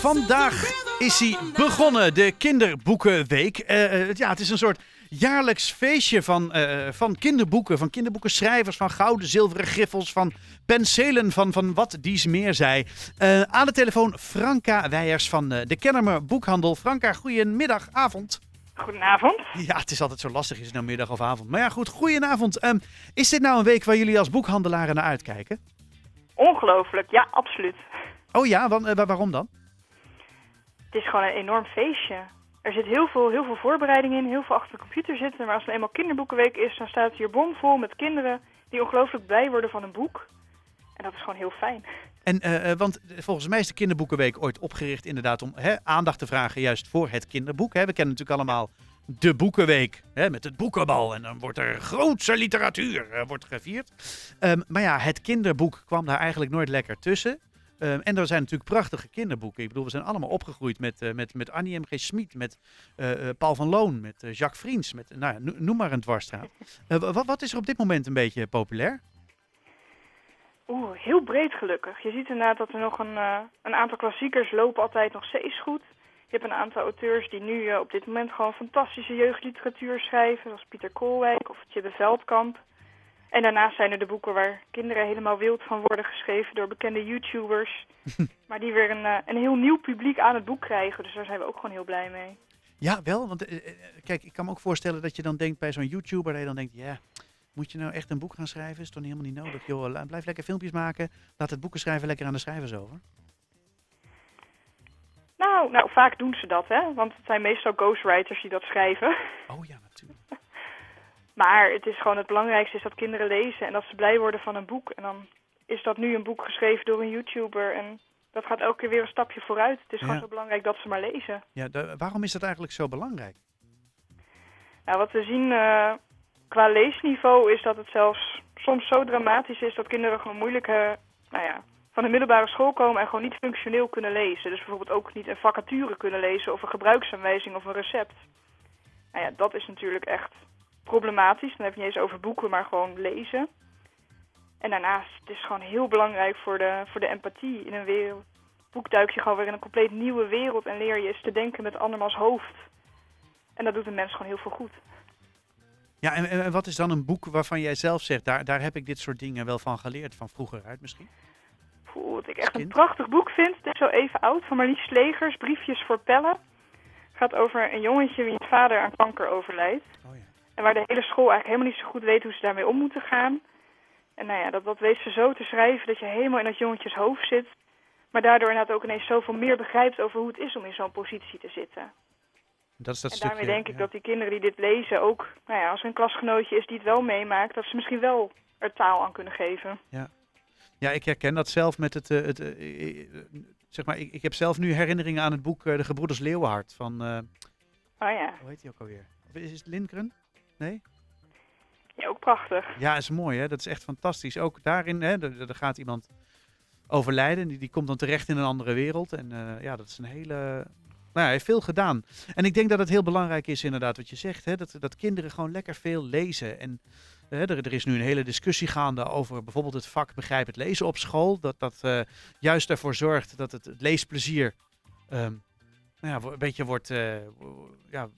Vandaag is hij begonnen, de Kinderboekenweek. Eh, eh, ja, het is een soort jaarlijks feestje van, eh, van kinderboeken, van kinderboekenschrijvers, van gouden, zilveren griffels, van penselen, van, van wat dies meer zij. Aan de telefoon Franka Weijers van de Kennemer Boekhandel. Franka, goedemiddag, avond. Goedenavond. Ja, het is altijd zo lastig, is het nou middag of avond. Maar ja, goed, goedenavond. Ehm, is dit nou een week waar jullie als boekhandelaren naar uitkijken? Ongelooflijk, ja, absoluut. Oh ja, waarom dan? Het is gewoon een enorm feestje. Er zit heel veel, heel veel voorbereiding in, heel veel achter de computer zitten. Maar als het eenmaal kinderboekenweek is, dan staat het hier bomvol met kinderen die ongelooflijk blij worden van een boek. En dat is gewoon heel fijn. En, eh, eh, want volgens mij is de Kinderboekenweek ooit opgericht inderdaad om hè, aandacht te vragen juist voor het kinderboek. Hè. We kennen natuurlijk allemaal de Boekenweek hè, met het boekenbal. En dan wordt er grootse literatuur eh, wordt gevierd. Ehm, maar ja, het kinderboek kwam daar eigenlijk nooit lekker tussen. Ehm, en er zijn natuurlijk prachtige kinderboeken. Ik bedoel, we zijn allemaal opgegroeid met, eh, met, met Annie M.G. Smit, met eh, eh, Paul van Loon, met Jacques Vriends, met, nou ja, no- noem maar een dwarsstraat. Eh, wa- wat is er op dit moment een beetje populair? Oeh, heel breed gelukkig. Je ziet inderdaad dat er nog een, een aantal klassiekers lopen altijd nog steeds goed. Je hebt een aantal auteurs die nu op dit moment gewoon fantastische jeugdliteratuur schrijven. Zoals Pieter Koolwijk of Tjibbe Veldkamp. En daarnaast zijn er de boeken waar kinderen helemaal wild van worden geschreven door bekende YouTubers. maar die weer een, eh, een heel nieuw publiek aan het boek krijgen. Dus daar zijn we ook gewoon heel blij mee. Ja, wel. Want eh, eh, kijk, ik kan me ook voorstellen dat je dan denkt bij zo'n YouTuber, dat je dan denkt, ja, moet je nou echt een boek gaan schrijven? Is toch helemaal niet nodig? Joh, blijf lekker filmpjes maken. Laat het boeken schrijven lekker aan de schrijvers over. Nou, nou, vaak doen ze dat, hè. Want het zijn meestal ghostwriters die dat schrijven. Oh ja. Maar het is gewoon het belangrijkste is dat kinderen lezen en dat ze blij worden van een boek. En dan is dat nu een boek geschreven door een YouTuber en dat gaat elke keer weer een stapje vooruit. Het is gewoon Ja. zo belangrijk dat ze maar lezen. Ja, waarom is dat eigenlijk zo belangrijk? Nou, wat we zien eh, qua leesniveau is dat het zelfs soms zo dramatisch is dat kinderen gewoon moeilijk eh, nou ja, van de middelbare school komen en gewoon niet functioneel kunnen lezen. Dus bijvoorbeeld ook niet een vacature kunnen lezen of een gebruiksaanwijzing of een recept. Nou ja, dat is natuurlijk echt problematisch. Dan heb je niet eens over boeken, maar gewoon lezen. En daarnaast, het is gewoon heel belangrijk voor de, voor de empathie in een wereld. Boek duik je gewoon weer in een compleet nieuwe wereld en leer je eens te denken met andermans hoofd. En dat doet een mens gewoon heel veel goed. Ja, en, en wat is dan een boek waarvan jij zelf zegt, daar, daar heb ik dit soort dingen wel van geleerd, van vroeger uit misschien? Poeh, wat ik echt een prachtig boek vind. Het is zo even oud, van Marlies Legers, Briefjes voor Pellen. gaat over een jongetje wiens vader aan kanker overlijdt. Oh ja. En waar de hele school eigenlijk helemaal niet zo goed weet hoe ze daarmee om moeten gaan. En nou ja, dat, dat weet ze zo te schrijven dat je helemaal in dat jongetjes hoofd zit. Maar daardoor inderdaad ook ineens zoveel meer begrijpt over hoe het is om in zo'n positie te zitten. Dat is dat en stukje. daarmee denk ik ja. dat die kinderen die dit lezen ook, nou ja, als er een klasgenootje is die het wel meemaakt, dat ze misschien wel er taal aan kunnen geven. Ja, ik herken dat zelf met het. eh, het eh, eh, zeg maar, ik, ik heb zelf nu herinneringen aan het boek De Gebroeders Leeuwenhart van. Oh ja, hoe heet die ook alweer? Is het Lindgren? Nee? ja ook prachtig. Ja, is mooi hè. Dat is echt fantastisch. Ook daarin, hè, er, er gaat iemand overlijden. Die, die komt dan terecht in een andere wereld. En eh, ja, dat is een hele. Nou ja, hij heeft veel gedaan. En ik denk dat het heel belangrijk is, inderdaad, wat je zegt. Hè, dat, dat kinderen gewoon lekker veel lezen. En hè, er, er is nu een hele discussie gaande over bijvoorbeeld het vak begrijp het lezen op school. Dat dat eh, juist ervoor zorgt dat het, het leesplezier ehm, nou ja, een beetje wordt, wo- ja,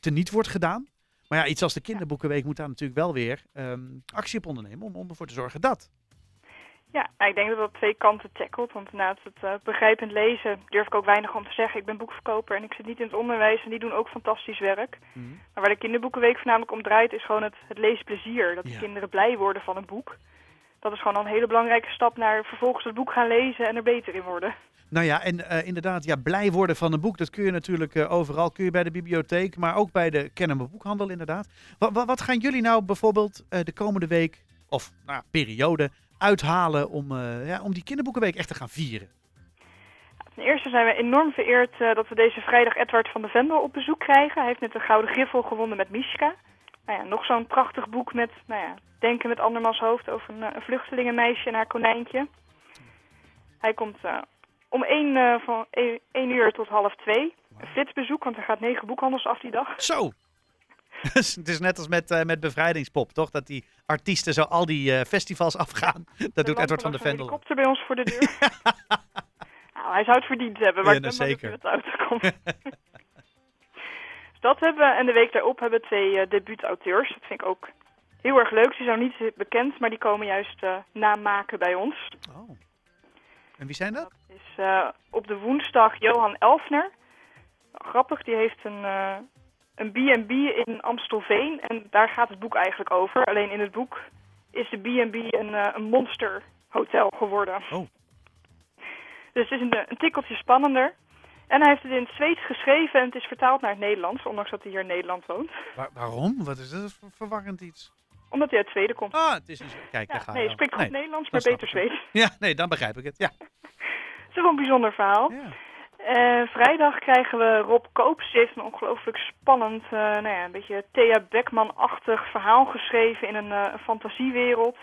teniet wordt gedaan. Maar ja, iets als de kinderboekenweek moet daar natuurlijk wel weer ehm, actie op ondernemen om, om ervoor te zorgen dat. Ja, nou, ik denk dat dat twee kanten tackelt. Want naast het eh, begrijpend lezen durf ik ook weinig om te zeggen. Ik ben boekverkoper en ik zit niet in het onderwijs en die doen ook fantastisch werk. Maar waar de kinderboekenweek voornamelijk om draait is gewoon het, het leesplezier. Dat de Ja. kinderen blij worden van een boek. Dat is gewoon al een hele belangrijke stap naar vervolgens het boek gaan lezen en er beter in worden. Nou ja, en eh, inderdaad, ja, blij worden van een boek, dat kun je natuurlijk eh, overal. Kun je bij de bibliotheek, maar ook bij de Kennemer Boekhandel inderdaad. Wat, wat, wat gaan jullie nou bijvoorbeeld eh, de komende week, of nou, periode, uithalen om, ja, om die kinderboekenweek echt te gaan vieren? Ten eerste zijn we enorm vereerd dat we deze vrijdag Edward van de Vendel op bezoek krijgen. Hij heeft net een gouden griffel gewonnen met Mishka. Nou ja, nog zo'n prachtig boek met, nou ja, denken met andermans hoofd over een, eh, een vluchtelingenmeisje en haar konijntje. Hij komt eh, om 1, eh, van 1 uur tot half 2. Een flitsbezoek, want er gaat negen boekhandels af die dag. Zo! Dus het is net als met, met Bevrijdingspop, toch? Dat die artiesten zo al die festivals afgaan. Dat doet Edward van de een Vendel. helikopter bij ons voor de deur. nou, hij zou het verdiend hebben, maar Ja, ik ben bang dat zeker. het uitkomt. Dus dat hebben we. En de week daarop hebben we twee eh, debuutauteurs. Dat vind ik ook heel erg leuk. Ze zijn niet bekend, maar die komen juist eh namaken bij ons. Oh. En wie zijn dat? Dat is eh, op de woensdag Johan Elfner. Grappig, die heeft een, eh, een B&B in Amstelveen. En daar gaat het boek eigenlijk over. Alleen in het boek is de B&B een, een monsterhotel geworden. Oh. Dus het is een, een tikkeltje spannender. En hij heeft het in het Zweeds geschreven en het is vertaald naar het Nederlands. Ondanks dat hij hier in Nederland woont. Waar- waarom? Wat is dat voor verwarrend iets? Omdat hij uit Zweden komt. Ah, het is niet zo. Kijk, daar Ja, ga nee, spreekt goed Nee. Nederlands, maar beter Zweeds. Ja, nee, dan begrijp ik het. Ja. Het is wel een bijzonder verhaal. ja. Eh, vrijdag krijgen we Rob Koops. Die heeft een ongelooflijk spannend, eh, nou ja, een beetje Thea Beckman-achtig verhaal geschreven in een, eh, fantasiewereld.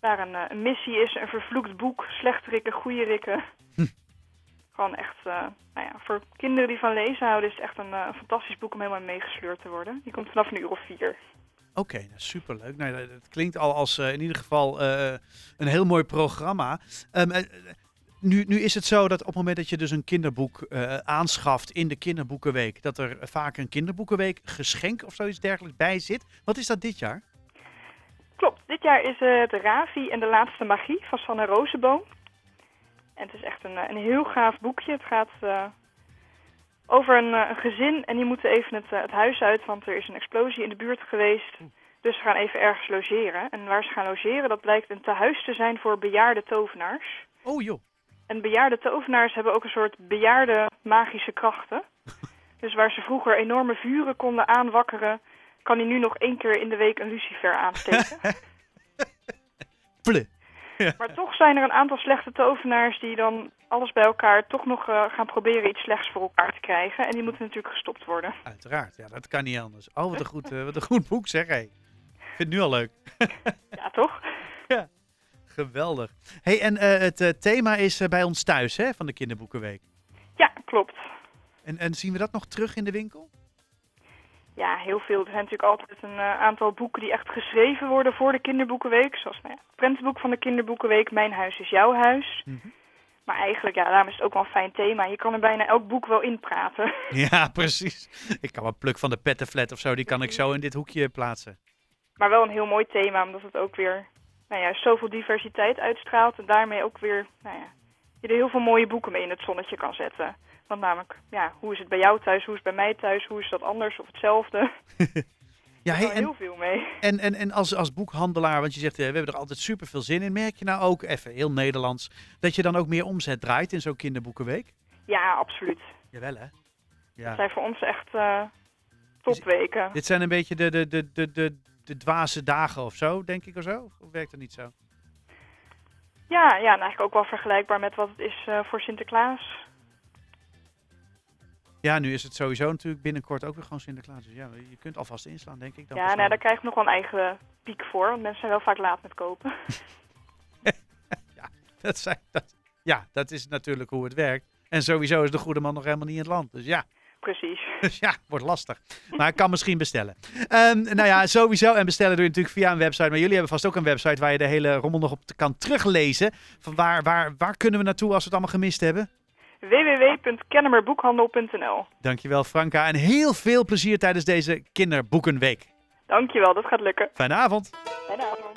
Waar een, missie is, een vervloekt boek, slechterikken, goede rikken. Hm. Gewoon echt, eh, nou ja, voor kinderen die van lezen houden is het echt een, eh, fantastisch boek om helemaal meegesleurd te worden. Die komt vanaf een uur of vier. Oké, nou, superleuk. Nou, dat- het klinkt al als eh, in ieder geval een heel mooi programma. Ehm, eh, nu, nu is het zo dat op het moment dat je dus een kinderboek aanschaft in de kinderboekenweek, dat er vaak een kinderboekenweek geschenk of zoiets dergelijks bij zit. Wat is dat dit jaar? Klopt, dit jaar is het Ravi en de laatste magie van Sanne Rozenboom. En het is echt een, eh, een heel gaaf boekje. Het gaat eh, over een, eh, een gezin en die moeten even het, het huis uit, want er is een explosie in de buurt geweest. Dus ze gaan even ergens logeren. En waar ze gaan logeren, dat blijkt een tehuis te zijn voor bejaarde tovenaars. Oh joh. En bejaarde tovenaars hebben ook een soort bejaarde magische krachten. Dus waar ze vroeger enorme vuren konden aanwakkeren, kan hij nu nog één keer in de week een lucifer aansteken. Ple. Maar toch zijn er een aantal slechte tovenaars die dan alles bij elkaar toch nog eh, gaan proberen iets slechts voor elkaar te krijgen. En die moeten natuurlijk gestopt worden. Uiteraard, ja, dat kan niet anders. Oh, wat een goed, eh, wat een goed boek zeg. Hey. Ik vind het nu al leuk. Ja, toch? Geweldig. Hey, en eh, het thema is bij ons thuis hè, van de Kinderboekenweek. Ja, klopt. En, en zien we dat nog terug in de winkel? Ja, heel veel. Er zijn natuurlijk altijd een eh, aantal boeken die echt geschreven worden voor de kinderboekenweek. Zoals nou ja, het prentenboek van de kinderboekenweek, Mijn huis is jouw huis. Mhm. Maar eigenlijk, ja, daarom is het ook wel een fijn thema. Je kan er bijna elk boek wel in praten. Ja, precies. Ik kan een pluk van de pettenflat of zo, die kan ik zo in dit hoekje plaatsen. Maar wel een heel mooi thema, omdat het ook weer nou ja, zoveel diversiteit uitstraalt. En daarmee ook weer nou ja, je er heel veel mooie boeken mee in het zonnetje kan zetten. Want namelijk, ja, hoe is het bij jou thuis, hoe is het bij mij thuis, hoe is dat anders of hetzelfde? Ja, hey, kan en, heel veel mee. en, en, en als, als boekhandelaar, want je zegt, eh, we hebben er altijd super veel zin in. Merk je nou ook, even heel Nederlands, dat je dan ook meer omzet draait in zo'n kinderboekenweek? Ja, absoluut. Jawel hè? Ja. zijn voor ons echt eh, topweken. Dit zijn een beetje de, de, de, de, de, de dwaze dagen of zo, denk ik of zo? Of werkt dat niet zo? Ja, ja, en eigenlijk ook wel vergelijkbaar met wat het is eh, voor Sinterklaas. Ja, nu is het sowieso natuurlijk binnenkort ook weer gewoon Sinterklaas. Dus ja, je kunt alvast inslaan, denk ik. Dan ja, nou, daar krijg ik nog wel een eigen piek voor. Want mensen zijn wel vaak laat met kopen. Dat zijn, dat, ja, dat is natuurlijk hoe het werkt. En sowieso is de goede man nog helemaal niet in het land. Dus ja, Precies. dus ja wordt lastig. Maar ik kan misschien bestellen. Ehm, nou ja, sowieso. En bestellen doe je natuurlijk via een website. Maar jullie hebben vast ook een website waar je de hele rommel nog op kan teruglezen. Van waar, waar, waar kunnen we naartoe als we het allemaal gemist hebben? www.kennemerboekhandel.nl Dankjewel Franka. En heel veel plezier tijdens deze kinderboekenweek. Dankjewel, dat gaat lukken. Fijne avond. Fijne avond.